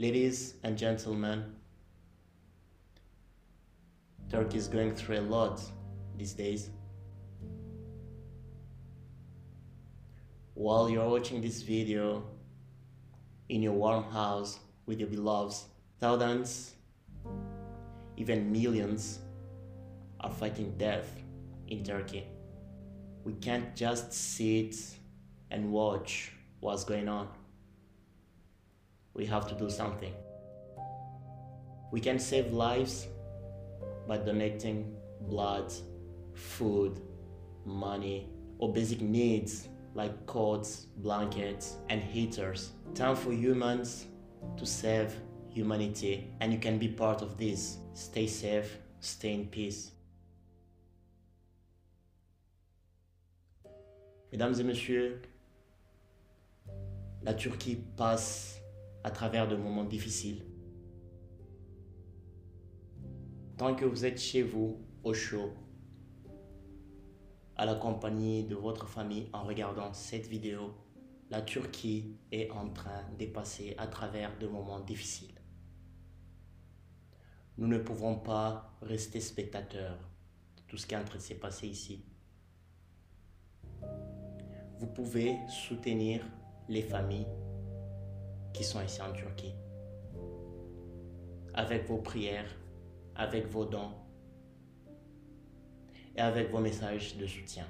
Ladies and gentlemen, Turkey is going through a lot these days. While you're watching this video in your warm house with your beloveds, thousands, even millions are fighting death in Turkey. We can't just sit and watch what's going on. We have to do something. We can save lives by donating blood, food, money, or basic needs like coats, blankets, and heaters. Time for humans to save humanity, and you can be part of this. Stay safe, stay in peace. Mesdames et messieurs, la Turquie passe à travers de moments difficiles. Tant que vous êtes chez vous, au chaud, à la compagnie de votre famille en regardant cette vidéo, la Turquie est en train de passer à travers de moments difficiles. Nous ne pouvons pas rester spectateurs de tout ce qui est en train de se passer ici. Vous pouvez soutenir les familles qui sont ici en Turquie avec vos prières, avec vos dons et avec vos messages de soutien.